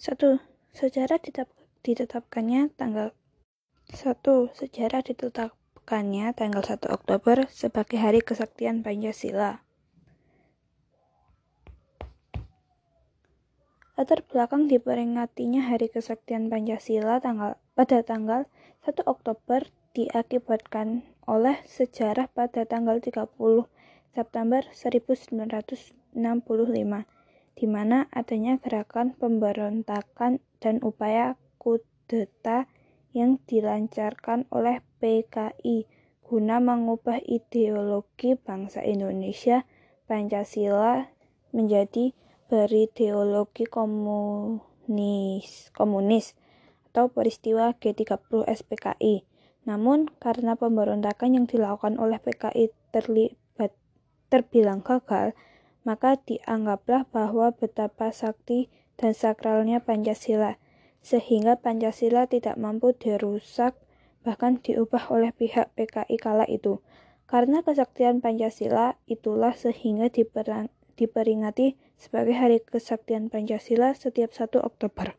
1. Sejarah ditetap, ditetapkannya tanggal 1. Sejarah ditetapkannya tanggal 1 Oktober sebagai Hari Kesaktian Pancasila. Latar belakang diperingatinya Hari Kesaktian Pancasila tanggal, pada tanggal 1 Oktober diakibatkan oleh sejarah pada tanggal 30 September 1965 di mana adanya gerakan pemberontakan dan upaya kudeta yang dilancarkan oleh PKI guna mengubah ideologi bangsa Indonesia Pancasila menjadi berideologi komunis komunis atau peristiwa G30 SPKI. Namun karena pemberontakan yang dilakukan oleh PKI terlibat terbilang gagal, maka dianggaplah bahwa betapa sakti dan sakralnya Pancasila, sehingga Pancasila tidak mampu dirusak bahkan diubah oleh pihak PKI kala itu. Karena kesaktian Pancasila itulah sehingga diperingati sebagai Hari Kesaktian Pancasila setiap 1 Oktober.